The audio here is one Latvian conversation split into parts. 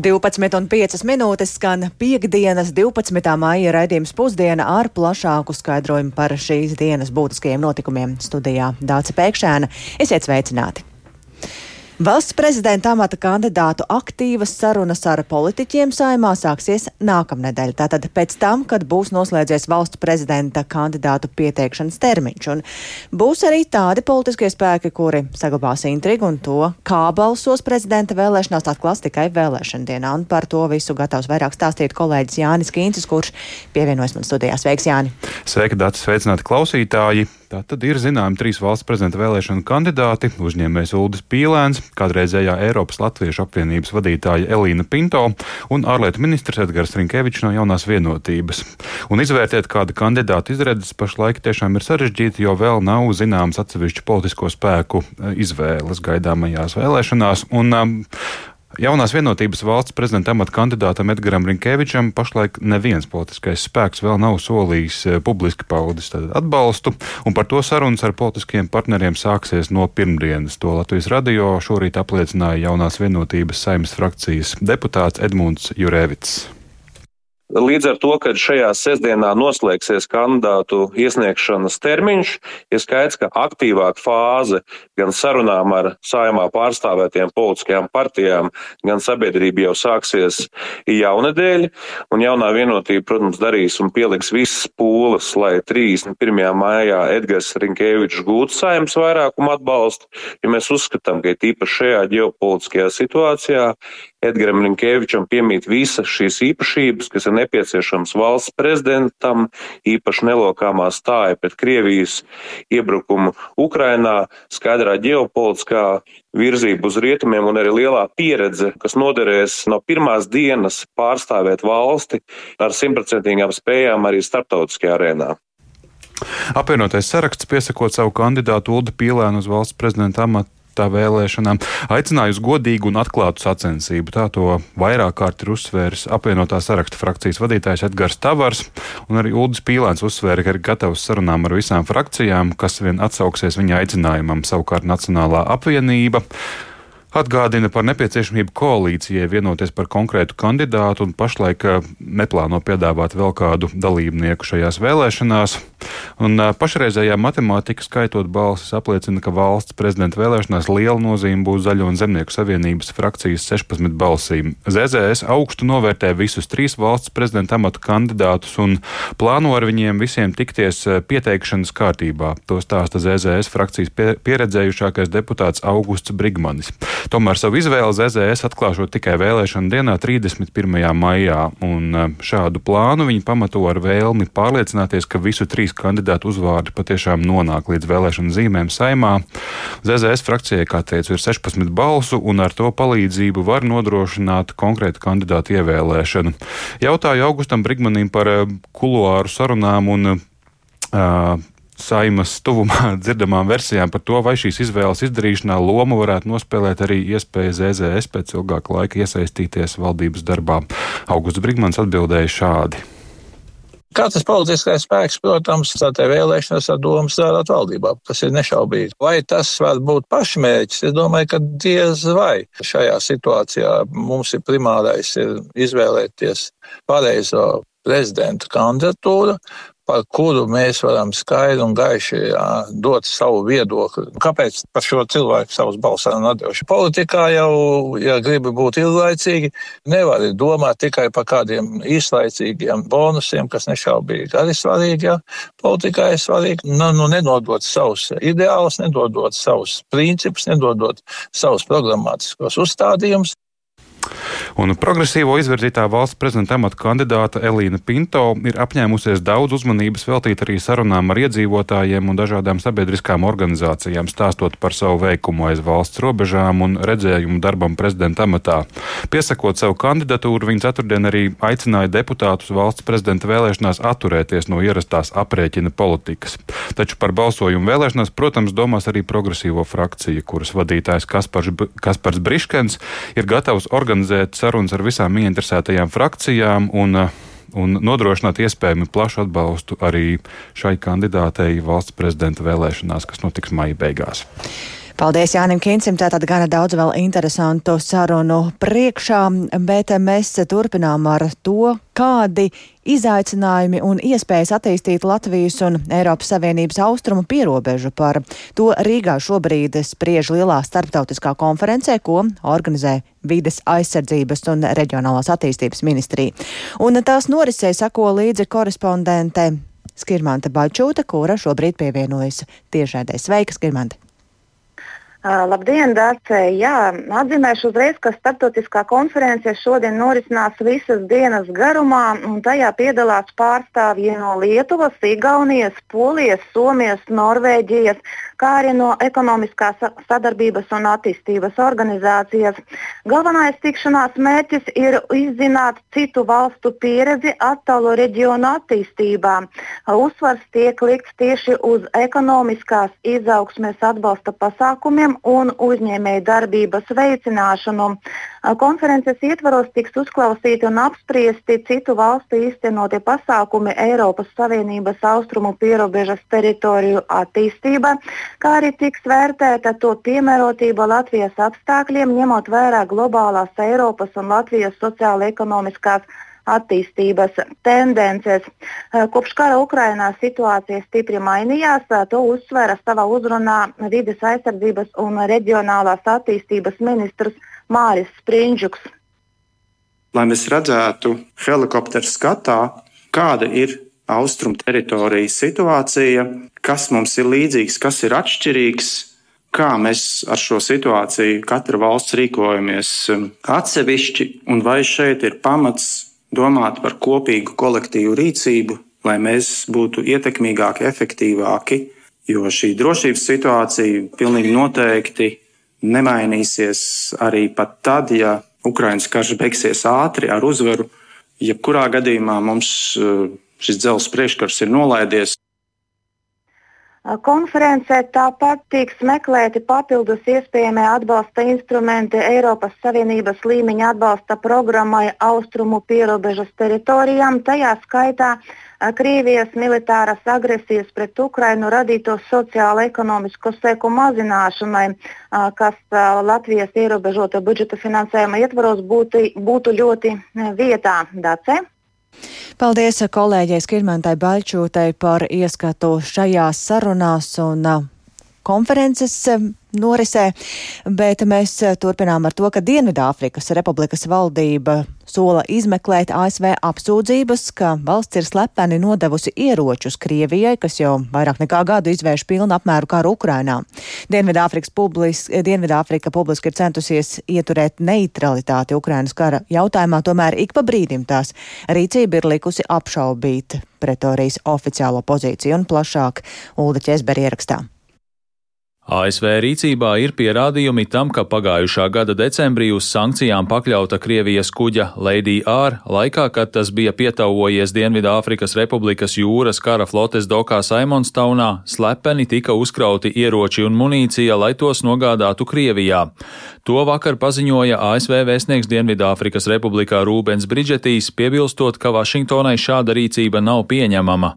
12,5 minūtes skan piekdienas 12. maija raidījums pusdiena ar plašāku skaidrojumu par šīs dienas būtiskajiem notikumiem studijā Dāca Pēkšēna. Esiet sveicināti! Valsts prezidenta amata kandidātu aktīvas sarunas ar politiķiem saimā sāksies nākamnedēļ. Tātad pēc tam, kad būs noslēdzies valsts prezidenta kandidātu pieteikšanas termiņš. Un būs arī tādi politiskie spēki, kuri saglabās intrigu un to, kā balsos prezidenta vēlēšanās, atklās tikai vēlēšana dienā. Un par to visu gatavs vairāk stāstīt kolēģis Jānis Kīncis, kurš pievienojas man studijā. Sveiks, Jāni! Sveiki, Dārts! Sveicināti klausītāji! Tā tad ir zināmi trīs valsts prezidenta vēlēšanu kandidāti - uzņēmējs Uldis Pīlēns, kādreizējā Eiropas Latviešu apvienības vadītāja Elīna Pinto un ārlietu ministrs Edgars Rinkevičs no jaunās vienotības. Un izvērtēt kāda kandidāta izredzes pašlaik tiešām ir sarežģīti, jo vēl nav zināms atsevišķu politisko spēku eh, izvēles gaidāmajās vēlēšanās. Un, um, Jaunās vienotības valsts prezidenta amata kandidātam Edgaram Rinkevičam pašlaik neviens politiskais spēks vēl nav solījis eh, publiski paudis atbalstu, un par to sarunas ar politiskiem partneriem sāksies no pirmdienas. To Latvijas radio šorīt apliecināja jaunās vienotības saimnes frakcijas deputāts Edmunds Jurēvits. Līdz ar to, kad šajā sestdienā noslēgsies kandidātu iesniegšanas termiņš, ir skaidrs, ka aktīvāka fāze gan sarunām ar saimā pārstāvētiem politiskajām partijām, gan sabiedrība jau sāksies jaunedēļ, un jaunā vienotība, protams, darīs un pieliks visas pūles, lai 31. maijā Edgars Rinkēvičs gūtu saimnes vairākumu atbalstu, jo mēs uzskatām, ka tīpaši šajā ģeopolitiskajā situācijā Edgaram Rinkēvičam piemīt visas šīs īpašības, kas ir nepieciešams valsts prezidentam, īpaši nelokāmā stāja pret Krievijas iebrukumu Ukrainā, skaidrā ģeopolitiskā virzība uz rietumiem un arī lielā pieredze, kas noderēs no pirmās dienas pārstāvēt valsti ar simtprocentīgām spējām arī starptautiskajā arēnā. Apvienotais saraksts piesakot savu kandidātu Uldi Pīlēnu uz valsts prezidenta amatu tā vēlēšanām, aicināja uz godīgu un atklātu sacensību. Tā to vairāk kārt ir uzsvērs apvienotā saraksta frakcijas vadītājs Edgars Tavars, un arī Uldis Pīlēns uzsvēra, ka ir gatavs sarunām ar visām frakcijām, kas vien atsauksies viņa aicinājumam, savukārt Nacionālā apvienība. Atgādina par nepieciešamību koalīcijai vienoties par konkrētu kandidātu un pašlaik eh, neplāno piedāvāt vēl kādu dalībnieku šajās vēlēšanās. Un eh, pašreizējā matemātika skaitot balsis apliecina, ka valsts prezidenta vēlēšanās liela nozīme būs Zaļo un Zemnieku savienības frakcijas 16 balsīm. ZZS augstu novērtē visus trīs valsts prezidenta amatu kandidātus un plāno ar viņiem visiem tikties eh, pieteikšanas kārtībā. To stāsta ZZS frakcijas pieredzējušākais deputāts Augusts Brigmanis. Tomēr savu izvēli ZZS atklāšot tikai vēlēšana dienā, 31. maijā, un e, šādu plānu viņi pamato ar vēlmi pārliecināties, ka visu trīs kandidātu uzvārdi patiešām nonāk līdz vēlēšanu zīmēm saimā. ZZS frakcijai, kā teicu, ir 16 balsu, un ar to palīdzību var nodrošināt konkrētu kandidātu ievēlēšanu. Jautāju Augustam Brigmanim par e, kuluāru sarunām un Uh, saimas tuvumā dzirdamām versijām par to, vai šīs izvēles izdarīšanā loma varētu nospēlēt arī iespēja ZZS pēc ilgāka laika iesaistīties valdības darbā. Augusts Brigmans atbildēja šādi. Katrs politiskais spēks, protams, tā vēlēšanas ar domu strādāt valdībā. Tas ir nešaubīgi. Vai tas var būt pašmērķis? Es domāju, ka diez vai. Šajā situācijā mums ir primārais ir izvēlēties pareizo prezidenta kandidatūru, par kuru mēs varam skaidri un gaiši jā, dot savu viedokli. Kāpēc par šo cilvēku savus balsus atdevuši? Politikā jau, ja gribi būt ilglaicīgi, nevar domāt tikai par kādiem īslaicīgiem bonusiem, kas nešaubīgi arī svarīgi. Jā. Politikā ir svarīgi nu, nu, nedodot savus ideālus, nedodot savus principus, nedodot savus programmatiskos uzstādījumus. Un progresīvo izvirzītā valsts prezidenta amata kandidāte Elīna Pinto ir apņēmusies daudz uzmanības veltīt arī sarunām ar iedzīvotājiem un dažādām sabiedriskām organizācijām, stāstot par savu veikumu aiz valsts robežām un redzējumu darbam prezidenta amatā. Piesakot savu kandidatūru, viņa ceturtdien arī aicināja deputātus valsts prezidenta vēlēšanās atturēties no ierastās aprēķina politikas. Taču par balsojumu vēlēšanās, protams, domās arī progresīvo frakcija, kuras vadītājs Kaspars, Kaspars Briškens ir gatavs organizēt organizēt sarunas ar visām ieinteresētajām frakcijām un, un nodrošināt iespējami plašu atbalstu arī šai kandidātei valsts prezidenta vēlēšanās, kas notiks maija beigās. Paldies Jānim Kincim, tātad gana daudz vēl interesantu sarunu priekšā, bet mēs turpinām ar to, kādi izaicinājumi un iespējas attīstīt Latvijas un Eiropas Savienības austrumu pierobežu. Par to Rīgā šobrīd spriež lielā starptautiskā konferencē, ko organizē vides aizsardzības un reģionālās attīstības ministrija. Un tās norisē sako līdzi korespondente Skirmanta Baļčūta, kura šobrīd pievienojas tiešraidē. Sveika, Skirmanta! Uh, labdien, Dārce! Jā, atzīmēšu uzreiz, ka starptautiskā konference šodien norisinās visas dienas garumā, un tajā piedalās pārstāvji no Lietuvas, Igaunijas, Polijas, Somijas, Norvēģijas, kā arī no ekonomiskās sadarbības un attīstības organizācijas. Galvenais tikšanās mērķis ir izzināt citu valstu pieredzi attālo reģionu attīstībā. Uzsvars tiek likts tieši uz ekonomiskās izaugsmes atbalsta pasākumiem un uzņēmēju darbības veicināšanu. Konferences ietvaros tiks uzklausīti un apspriesti citu valstu īstenotie pasākumi Eiropas Savienības austrumu pierobežas teritoriju attīstība, kā arī tiks vērtēta to piemērotība Latvijas apstākļiem, ņemot vērā globālās Eiropas un Latvijas sociāla-ekonomiskās attīstības tendences. Kopš kara Ukrainā situācija stipri mainījās, to uzsvēra savā uzrunā vides aizsardzības un reģionālās attīstības ministrs Māris Sprindžuks. Lai mēs redzētu helikopteru skatā, kāda ir austrumu teritorijas situācija, kas mums ir līdzīgs, kas ir atšķirīgs, kā mēs ar šo situāciju katra valsts rīkojamies um, atsevišķi, un vai šeit ir pamats domāt par kopīgu kolektīvu rīcību, lai mēs būtu ietekmīgāki, efektīvāki, jo šī drošības situācija pilnīgi noteikti nemainīsies arī pat tad, ja Ukraiņas karš beigsies ātri ar uzvaru. Jebkurā gadījumā mums uh, šis dzelzs priekškars ir nolaidies. Konferencē tāpat tiks meklēti papildus iespējamie atbalsta instrumenti Eiropas Savienības līmeņa atbalsta programmai Austrumu pierobežas teritorijām, tajā skaitā Krievijas militārās agresijas pret Ukrainu radīto sociālo-ekonomisko seku mazināšanai, kas Latvijas ierobežota budžeta finansējuma ietvaros būtu, būtu ļoti vietā. Dace? Paldies kolēģei Skirmantai Baļķūtai par ieskatu šajās sarunās un konferences norisē, bet mēs turpinām ar to, ka Dienvidāfrikas Republikas valdība sola izmeklēt ASV apsūdzības, ka valsts ir slepeni nodevusi ieročus Krievijai, kas jau vairāk nekā gadu izvērš pilnu apmēru karu Ukrainā. Publis, Dienvidāfrika publiski ir centusies ieturēt neutralitāti Ukrainas kara jautājumā, tomēr ik pa brīdim tās rīcība ir likusi apšaubīt pretorijas oficiālo pozīciju un plašāk Ulda Ķesberi ierakstā. ASV rīcībā ir pierādījumi tam, ka pagājušā gada decembrī uz sankcijām pakļauta Krievijas kuģa Lady R laikā, kad tas bija pietauojies Dienvidāfrikas Republikas jūras kara flotes dokā Saimonstaunā, slepeni tika uzkrauti ieroči un munīcija, lai tos nogādātu Krievijā. To vakar paziņoja ASV vēstnieks Dienvidāfrikas Republikā Rūbens Bridžetīs, piebilstot, ka Vašingtonai šāda rīcība nav pieņemama.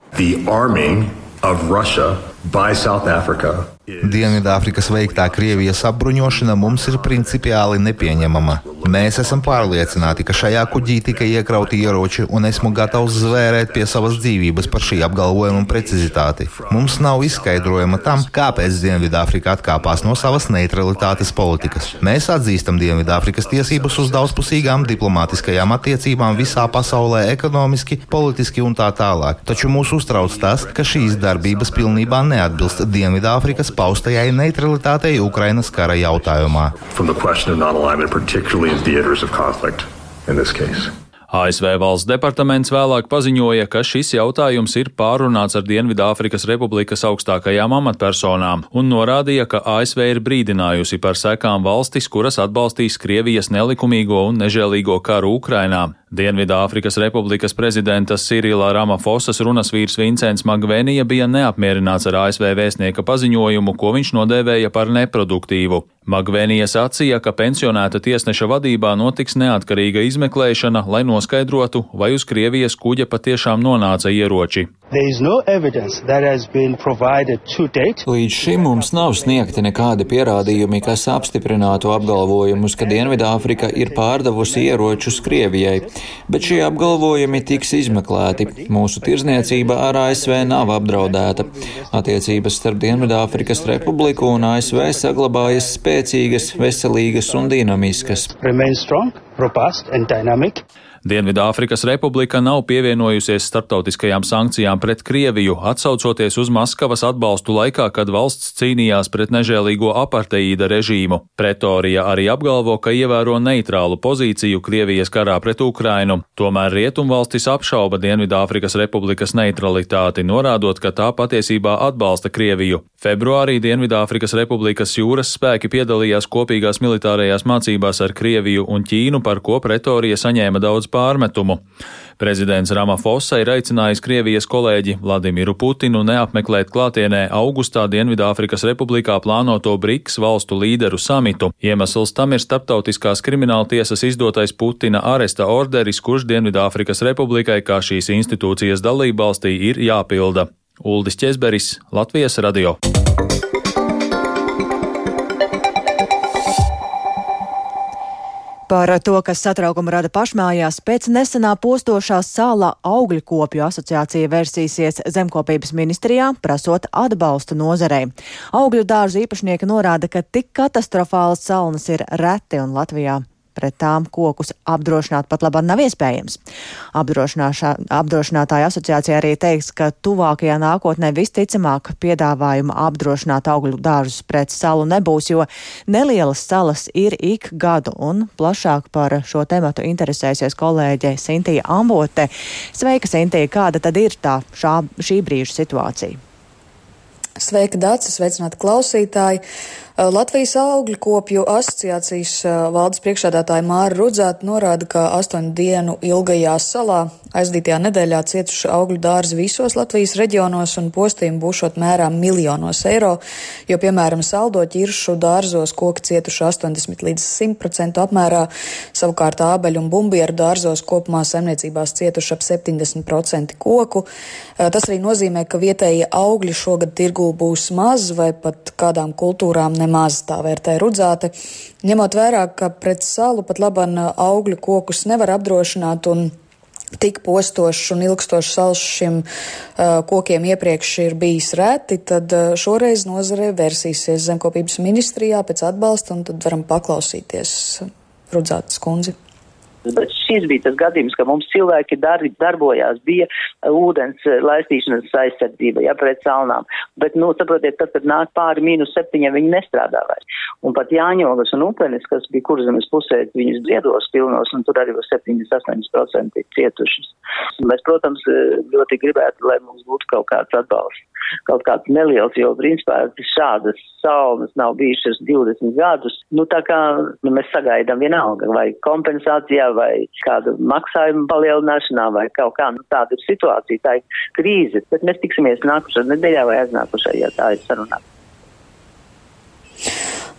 of Russia by South Africa Dienvidāfrikas veiktā Krievijas apbruņošana mums ir principiāli nepieņemama. Mēs esam pārliecināti, ka šajā kuģī tika iekrauti ieroči, un esmu gatavs zvērēt pie savas dzīvības par šī apgalvojuma precizitāti. Mums nav izskaidrojuma tam, kāpēc Dienvidāfrika atkāpās no savas neutralitātes politikas. Mēs atzīstam Dienvidāfrikas tiesības uz daudzpusīgām diplomātiskajām attiecībām visā pasaulē, ekonomiski, politiski un tā tālāk. Taču mūs uztrauc tas, ka šīs darbības pilnībā neatbilst Dienvidāfrikas paustajai neutralitātei Ukrainas kara jautājumā. ASV valsts departaments vēlāk paziņoja, ka šis jautājums ir pārunāts ar Dienvidāfrikas Republikas augstākajām amatpersonām un norādīja, ka ASV ir brīdinājusi par sekām valstis, kuras atbalstīs Krievijas nelikumīgo un nežēlīgo karu Ukrainā. Dienvidāfrikas Republikas prezidenta Sirila Ramafosas runas vīrs Vincents Magvenija bija neapmierināts ar ASV vēstnieka paziņojumu, ko viņš nodēvēja par neproduktīvu. Magvenija sacīja, ka pensionēta tiesneša vadībā notiks neatkarīga izmeklēšana, lai noskaidrotu, vai uz Krievijas kuģa patiešām nonāca ieroči. Līdz šim mums nav sniegti nekādi pierādījumi, kas apstiprinātu apgalvojumus, ka Dienvidāfrika ir pārdevusi ieročus Krievijai, bet šie apgalvojumi tiks izmeklēti. Mūsu tirzniecība ar ASV nav apdraudēta. Attiecības starp Dienvidāfrikas Republiku un ASV saglabājas spēcīgas, veselīgas un dinamiskas. robust and dynamic. Dienvidāfrikas Republika nav pievienojusies starptautiskajām sankcijām pret Krieviju, atsaucoties uz Maskavas atbalstu laikā, kad valsts cīnījās pret nežēlīgo aparteīda režīmu. Pretorija arī apgalvo, ka ievēro neitrālu pozīciju Krievijas karā pret Ukrainu. Tomēr Rietumvalstis apšauba Dienvidāfrikas Republikas neutralitāti, norādot, ka tā patiesībā atbalsta Krieviju. Februārī Dienvidāfrikas Republikas jūras spēki piedalījās kopīgās militārajās mācībās ar Krieviju un Ķīnu, par ko Pretorija saņēma daudz pārmetumu. Prezidents Ramafosa ir aicinājis Krievijas kolēģi Vladimiru Putinu neapmeklēt klātienē augustā Dienvidāfrikas Republikā plānoto BRICS valstu līderu samitu. Iemesls tam ir starptautiskās krimināla tiesas izdotais Putina aresta orderis, kurš Dienvidāfrikas Republikai kā šīs institūcijas dalībvalstī ir jāpilda. Uldis Česberis, Latvijas radio. Par to, kas satraukumu rada pašmājās, pēc nesenā postošā sāla augļu kopju asociācija versīsies zemkopības ministrijā, prasot atbalstu nozarei. Augļu dārzu īpašnieki norāda, ka tik katastrofālas salnas ir reti un Latvijā pret tām kokus apdrošināt pat labāk nav iespējams. Apdrošinātāja asociācija arī teiks, ka tuvākajā nākotnē visticamāk piedāvājuma apdrošināt augļu dārzus pret salu nebūs, jo nelielas salas ir ik gadu un plašāk par šo tematu interesēsies kolēģe Sintija Ambote. Sveika, Sintija, kāda tad ir tā šā, šī brīža situācija? Sveika, Dārcis, sveicināti klausītāji! Uh, Latvijas augļu kopju asociācijas uh, valdes priekšādātāja Māra Rudzāta norāda, ka astoņu dienu ilgajā salā aizdītajā nedēļā cietuši augļu dārzi visos Latvijas reģionos un postījumi būšot mērām miljonos eiro, jo, piemēram, saldo ķiršu dārzos koki cietuši 80 līdz 100% apmērā, savukārt ābeļu un bumbieru dārzos kopumā saimniecībās cietuši ap 70% koku. Uh, tas arī nozīmē, ka vietējie augļi šogad tirgū būs maz vai pat kādām kultūrām nemaz tā vērtē rudzāte. Ņemot vērā, ka pret salu pat laban augļu kokus nevar apdrošināt un tik postošs un ilgstošs sals šiem uh, kokiem iepriekš ir bijis reti, tad uh, šoreiz nozare versīsies zemkopības ministrijā pēc atbalsta, un tad varam paklausīties Rudzātas kundzi. Bet šis bija tas gadījums, ka mums cilvēki dar, darbojās, bija uh, ūdens uh, laistīšanas aizsardzība, ja pret salnām. Bet, nu, saprotiet, tad, kad nāk pāri mīnus septiņiem, viņi nestrādā vairs. Un pat Jāņogas un Upenis, kas bija kurzemes pusē, viņas briedos pilnos, un tur arī var 78% cietušas. Mēs, protams, uh, ļoti gribētu, lai mums būtu kaut kāds atbalsts kaut kāds neliels, jo principā šādas salnas nav bijušas 20 gadus. Nu, tā kā nu, mēs sagaidām vienalga vai kompensācijā vai kādu maksājumu palielināšanā vai kaut kā, nu tāda ir situācija, tā ir krīze, bet mēs tiksimies nākušajā nedēļā vai aiznākušajā, ja tā ir sarunāta.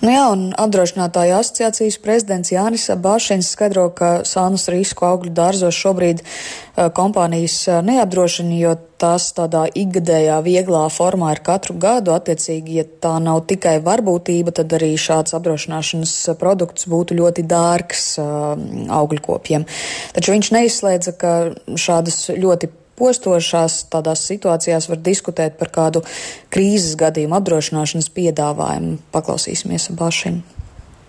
Nu jā, un apdrošinātāju asociācijas prezidents Jānis Bāšins skaidro, ka sānus risku augļu dārzos šobrīd uh, kompānijas uh, neapdrošina, jo tās tādā ikgadējā vieglā formā ir katru gadu. Attiecīgi, ja tā nav tikai varbūtība, tad arī šāds apdrošināšanas produkts būtu ļoti dārgs uh, augļkopiem. Taču viņš neizslēdza, ka šādas ļoti postošās tādās situācijās var diskutēt par kādu krīzes gadījumu apdrošināšanas piedāvājumu. Paklausīsimies Bašinu.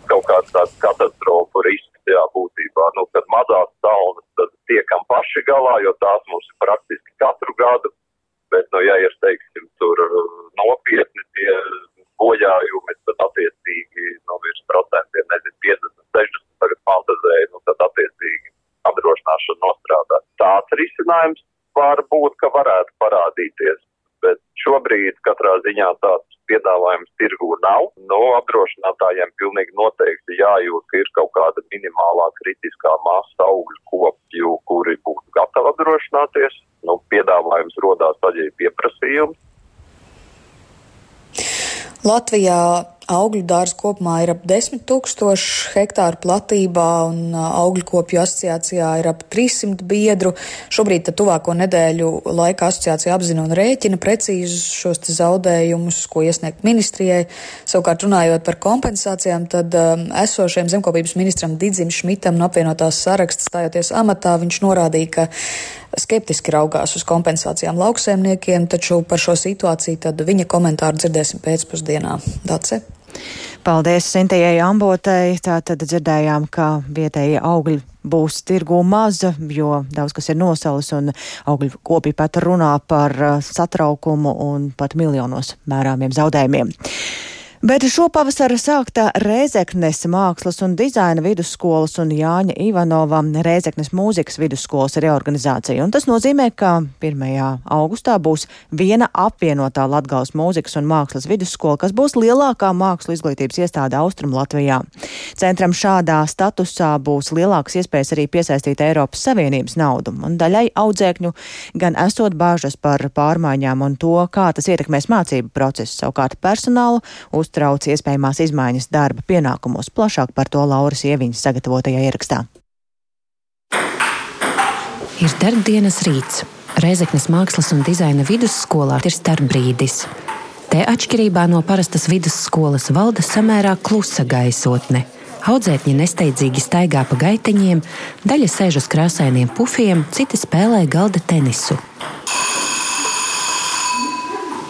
Kaut kāds tāds katastrofu risks, jā, būtībā, nu, kad mazās saunas, tad tiekam paši galā, jo tās mums ir praktiski katru gadu, bet, nu, ja ir, teiksim, tur nopietni tie bojājumi, tad attiecīgi, nu, virs procentiem, nezinu, 50, 60 tagad fantazēju, nu, tad attiecīgi apdrošināšana nostrādā. Tāds risinājums var būt, ka varētu parādīties. Bet šobrīd katrā ziņā tāds piedāvājums tirgū nav. No apdrošinātājiem pilnīgi noteikti jājūt, ka ir kaut kāda minimālā kritiskā masa augļu kopju, kuri būtu gatavi apdrošināties. Nu, piedāvājums rodās tad, ja ir pieprasījums. Latvijā Augļu dārza kopumā ir ap 10 tūkstoši hektāru platībā, un augļu kopju asociācijā ir ap 300 biedru. Šobrīd tuvāko nedēļu laikā asociācija apzina un rēķina precīzus šos zaudējumus, ko iesniegt ministrijai. Savukārt runājot par kompensācijām, tad um, esošajam zemkopības ministram Didzim Šmitam no apvienotās saraksts stājoties amatā, viņš norādīja, ka skeptiski raugās uz kompensācijām lauksēmniekiem, taču par šo situāciju viņa komentāru dzirdēsim pēcpusdienā. Dace? Paldies Sintējai Ambotei. Tātad dzirdējām, ka vietējie augļi būs tirgu maza, jo daudz kas ir nosalis un augļu kopi pat runā par uh, satraukumu un pat miljonos mērāmiem zaudējumiem. Bet šopavasara sāktā Rēzeknes mākslas un dizaina vidusskolas un Jāņa Ivanova Rēzeknes mūzikas vidusskolas reorganizācija. Un tas nozīmē, ka 1. augustā būs viena apvienotā Latgales mūzikas un mākslas vidusskola, kas būs lielākā mākslu izglītības iestāde Austrum Latvijā. Centram šādā statusā būs lielākas iespējas arī piesaistīt Eiropas Savienības naudu. Un daļai audzēkņu gan esot bāžas par pārmaiņām un to, kā tas ietekmēs mācību procesu, savukārt personālu uz uztrauc iespējamās izmaiņas darba pienākumos. Plašāk par to Lauras Ieviņas sagatavotajā ierakstā. Ir darbdienas rīts. Reizeknas mākslas un dizaina vidusskolā ir starpbrīdis. Te atšķirībā no parastas vidusskolas valda samērā klusa gaisotne. Audzēkņi nesteidzīgi staigā pa gaiteņiem, daļa sēž uz krāsainiem pufiem, citi spēlē galda tenisu.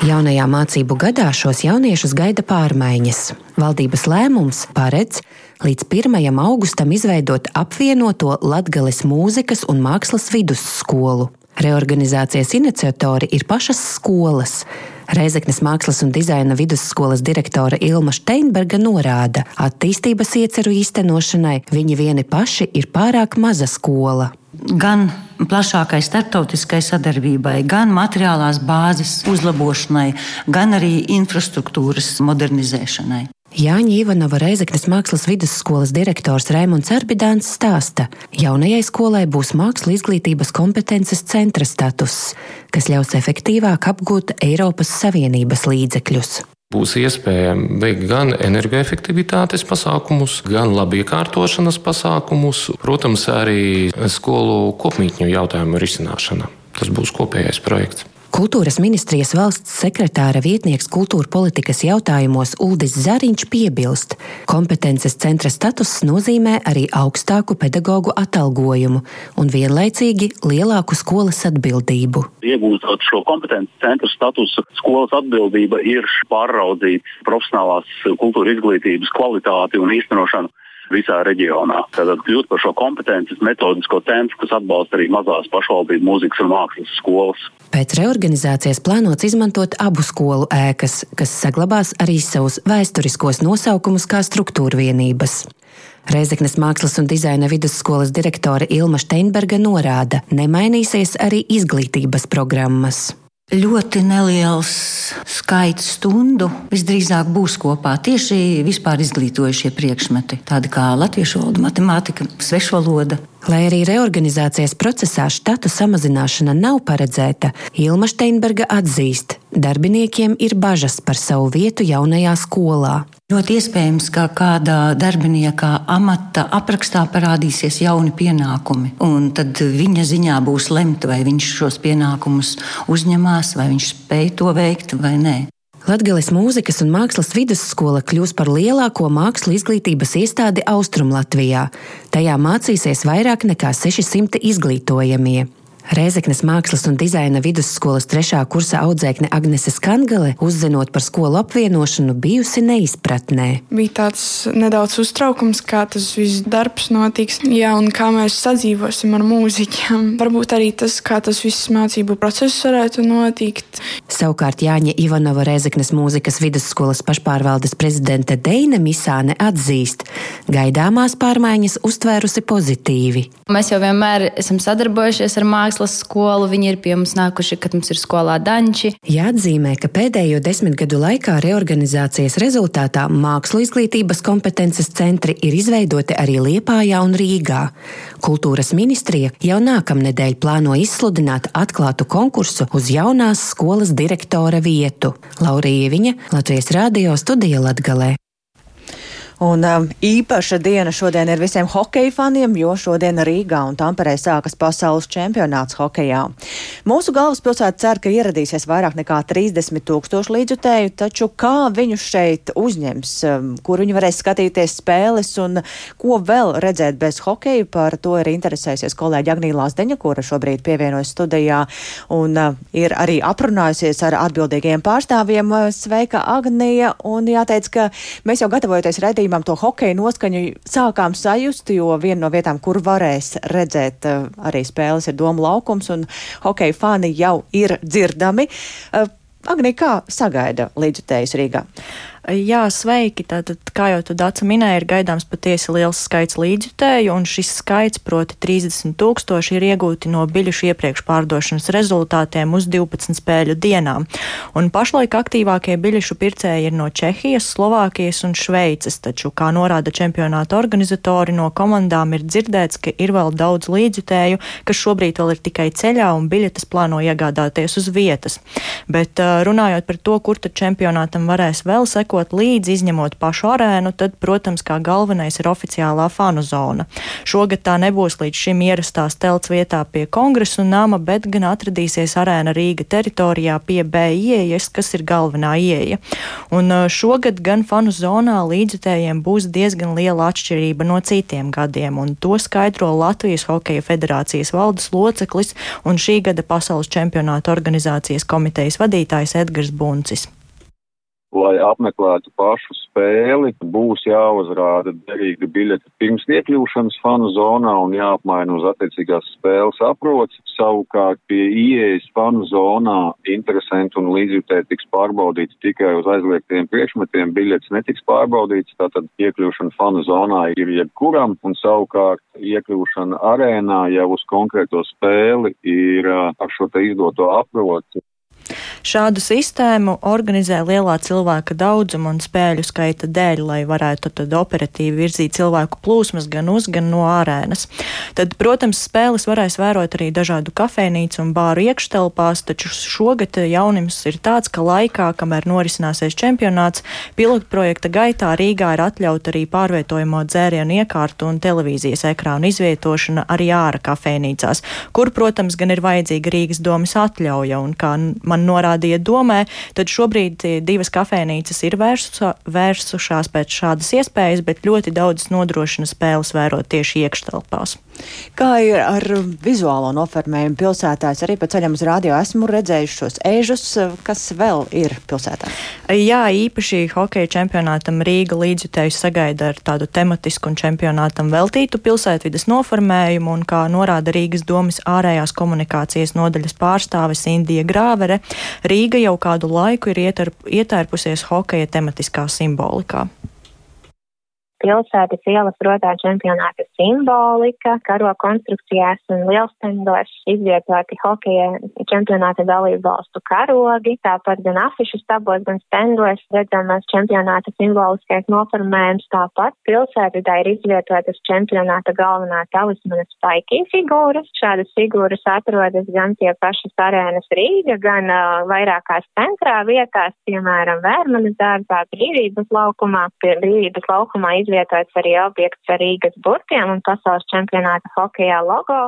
Jaunajā mācību gadā šos jauniešus gaida pārmaiņas. Valdības lēmums paredz līdz 1. augustam izveidot apvienoto Latgales mūzikas un mākslas vidusskolu. Reorganizācijas iniciatori ir pašas skolas. Reizeknas mākslas un dizaina vidusskolas direktore Ilma Steinberga norāda, attīstības ieceru īstenošanai viņi vieni paši ir pārāk maza skola gan plašākai starptautiskai sadarbībai, gan materiālās bāzes uzlabošanai, gan arī infrastruktūras modernizēšanai. Jāņa Ivanova Reizeknas mākslas vidusskolas direktors Raimons Arbidāns stāsta, jaunajai skolai būs mākslas izglītības kompetences centra status, kas ļaus efektīvāk apgūt Eiropas Savienības līdzekļus būs iespēja veikt gan energoefektivitātes pasākumus, gan labi iekārtošanas pasākumus, protams, arī skolu kopmītņu jautājumu risināšana. Tas būs kopējais projekts. Kultūras ministrijas valsts sekretāra vietnieks kultūra politikas jautājumos Uldis Zariņš piebilst, kompetences centra status nozīmē arī augstāku pedagoģu atalgojumu un vienlaicīgi lielāku skolas atbildību. Iegūstot šo kompetences centra statusu, skolas atbildība ir pāraudzīt profesionālās kultūra izglītības kvalitāti un īstenošanu visā reģionā. Tātad kļūt par šo kompetences metodisko centru, kas atbalsta arī mazās pašvaldību mūzikas un mākslas skolas. Pēc reorganizācijas plānots izmantot abu skolu ēkas, kas saglabās arī savus vēsturiskos nosaukumus kā struktūra vienības. Reizeknas mākslas un dizaina vidusskolas direktore Ilma Steinberga norāda, nemainīsies arī izglītības programmas. Ļoti neliels skaits stundu visdrīzāk būs kopā tieši vispār izglītojušie priekšmeti, tādi kā latviešu valoda, matemātika, svešvaloda. Lai arī reorganizācijas procesā štatu samazināšana nav paredzēta, Ilma Steinberga atzīst, darbiniekiem ir bažas par savu vietu jaunajā skolā. Ļoti iespējams, ka kādā darbinieka amata aprakstā parādīsies jauni pienākumi, tad viņa ziņā būs lemt, vai viņš šos pienākumus uzņemās, vai viņš spēj to veikt vai nē. Latvijas mūzikas un mākslas vidusskola kļūs par lielāko mākslu izglītības iestādi Austrumlatvijā. Tajā mācīsies vairāk nekā 600 izglītojamie. Rēzeknes mākslas un dizaina vidusskolas trešā kursa audzēkne Agnese Skangale, uzzinot par skolu apvienošanu, bijusi neizpratnē. Bija tāds nedaudz uztraukums, kā tas viss darbs notiks, jā, un kā mēs sadzīvosim ar mūziķiem. Varbūt arī tas, kā tas viss mācību process varētu notikt. Savukārt Jāņa Ivanova Rēzeknes mūzikas vidusskolas pašpārvaldes prezidente Deina Misāne atzīst, gaidāmās pārmaiņas uztvērusi pozitīvi. Mēs jau vienmēr esam sadarbojušies ar mākslu mākslas skolu. Viņi ir pie mums nākuši, kad mums ir skolā danči. Jāatzīmē, ka pēdējo desmit gadu laikā reorganizācijas rezultātā mākslu izglītības kompetences centri ir izveidoti arī Liepājā un Rīgā. Kultūras ministrija jau nākamnedēļ plāno izsludināt atklātu konkursu uz jaunās skolas direktora vietu. Laurija Viņa, Latvijas Rādio studija Latgalē. Un um, īpaša diena šodien ir visiem hokeja faniem, jo šodien Rīgā un Tamperē sākas pasaules čempionāts hokejā. Mūsu galvaspilsēta cer, ka ieradīsies vairāk nekā 30 tūkstoši līdzutēju, taču kā viņus šeit uzņems, um, kur viņi varēs skatīties spēles un ko vēl redzēt bez hokeja, par to ir interesējusies kolēģi Agnīlā Zdeņa, kura šobrīd pievienojas studijā un uh, ir arī aprunājusies ar atbildīgiem pārstāvjiem. Sveika, Agnija! Un jāteic, ka mēs jau gatavojoties redzēt, raidījumam to hokeja noskaņu sākām sajust, jo viena no vietām, kur varēs redzēt eh, arī spēles, ir Doma laukums, un hokeja fani jau ir dzirdami. Eh, Agnī, kā sagaida līdzutējs Rīgā? Jā, sveiki. Tātad, kā jau tu Dāca minēja, ir gaidāms patiesi liels skaits līdzjutēju, un šis skaits, proti 30 tūkstoši, ir iegūti no biļešu iepriekš pārdošanas rezultātiem uz 12 spēļu dienām. Un pašlaik aktīvākie biļešu pircēji ir no Čehijas, Slovākijas un Šveices, taču, kā norāda čempionāta organizatori, no komandām ir dzirdēts, ka ir vēl daudz līdzjutēju, kas šobrīd vēl ir tikai ceļā un biļetes plāno iegādāties uz vietas. Bet runājot par to, kur tad čempionātam varēs vēl sekot, sekot līdzi, izņemot pašu arēnu, tad, protams, kā galvenais ir oficiālā fanu zona. Šogad tā nebūs līdz šim ierastās telts vietā pie kongresu nama, bet gan atradīsies arēna Rīga teritorijā pie B ieejas, kas ir galvenā ieeja. Un šogad gan fanu zonā līdzutējiem būs diezgan liela atšķirība no citiem gadiem, un to skaidro Latvijas Hokeja federācijas valdes loceklis un šī gada pasaules čempionāta organizācijas komitejas vadītājs Edgars Buncis lai apmeklētu pašu spēli, būs jāuzrāda derīga biļete pirms iekļūšanas fanu zonā un jāapmaina uz attiecīgās spēles aprots. Savukārt pie ieejas fanu zonā interesanti un līdzjutēji tiks pārbaudīts tikai uz aizliegtiem priekšmetiem, biļetes netiks pārbaudīts, tātad iekļūšana fanu zonā ir jebkuram un savukārt iekļūšana arēnā jau uz konkrēto spēli ir ar šo te izdoto aprotu Šādu sistēmu organizē lielā cilvēka daudzuma un spēļu skaita dēļ, lai varētu tad operatīvi virzīt cilvēku plūsmas gan uz, gan no arēnas. Tad, protams, spēles varēs vērot arī dažādu kafejnīcu un bāru iekštelpās, taču šogad jaunums ir tāds, ka laikā, kamēr norisināsies čempionāts, pilotu projekta gaitā Rīgā ir atļauta arī pārvietojamo dzērienu iekārtu un televīzijas ekrānu izvietošana arī āra kafejnīcās, kur, protams, gan ir vajadzīga Rīgas domas atļauja, un kā man norāda norādīja domē, tad šobrīd divas kafejnīcas ir vērsu, vērsušās pēc šādas iespējas, bet ļoti daudz nodrošina spēles vērot tieši iekštelpās. Kā ir ar vizuālo noformējumu pilsētās? Arī pa ceļam uz rādio esmu redzējuši šos ēžus, kas vēl ir pilsētā. Jā, īpaši hokeja čempionātam Rīga līdzjutējs sagaida ar tādu tematisku un čempionātam veltītu pilsētvidas noformējumu, un kā norāda Rīgas domas ārējās komunikācijas nodaļas pārstāves Indija Grāvere, Rīga jau kādu laiku ir ietērpusies hokeja tematiskā simbolikā pilsētas ielas rotā čempionāta simbolika, karo konstrukcijās un lielstendos izvietoti hokeja čempionāta dalību valstu karogi, tāpat gan afišu stabos, gan stendos redzamas čempionāta simboliskais noformējums, tāpat pilsētā ir izvietotas čempionāta galvenā talismana spaikī figūras. Šādas figūras atrodas gan pie pašas arēnas Rīga, gan uh, vairākās centrā vietās, piemēram, Vērmanas dārzā, Brīvības laukumā, pie Brīvības laukumā izvietots arī objekts ar Rīgas burtiem un pasaules čempionāta hokejā logo.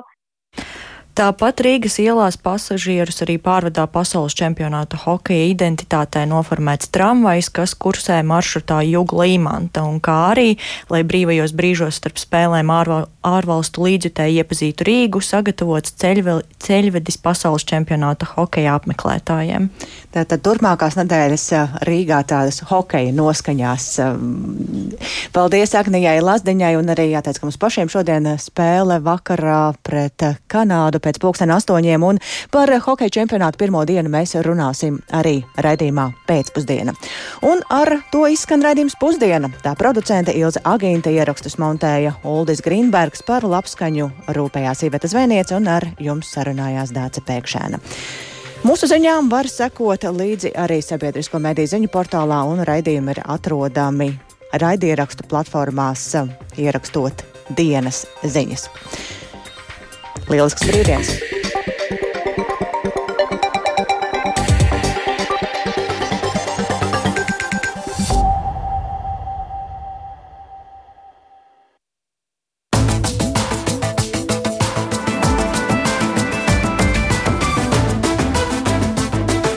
Tāpat Rīgas ielās pasažierus arī pārvadā pasaules čempionāta hokeja identitātē noformēts tramvajs, kas kursē maršrutā Juga Līmanta, un kā arī, lai brīvajos brīžos starp spēlēm ārval, ārvalstu līdzjutēji iepazītu Rīgu, sagatavots ceļve, ceļvedis pasaules čempionāta hokeja apmeklētājiem. Tātad turpmākās nedēļas Rīgā tādas hokeja noskaņās. Paldies Agnijai Lazdiņai, un arī jāteic, ka mums pašiem šodien spēle vakarā pret Kanādu pēc pulksten astoņiem, un par hokeja čempionātu pirmo dienu mēs runāsim arī raidījumā pēcpusdiena. Un ar to izskan raidījums pusdiena. Tā producente Ilze Agīnta ierakstus montēja Uldis Grīnbergs par labskaņu rūpējās Iveta Zvēniece un ar jums sarunājās Dāce Pēkšēna. Mūsu ziņām var sekot līdzi arī sabiedrisko mediju ziņu portālā, un raidījumi ir atrodami raidierakstu platformās, ierakstot dienas ziņas. Lielisks brīvdienas!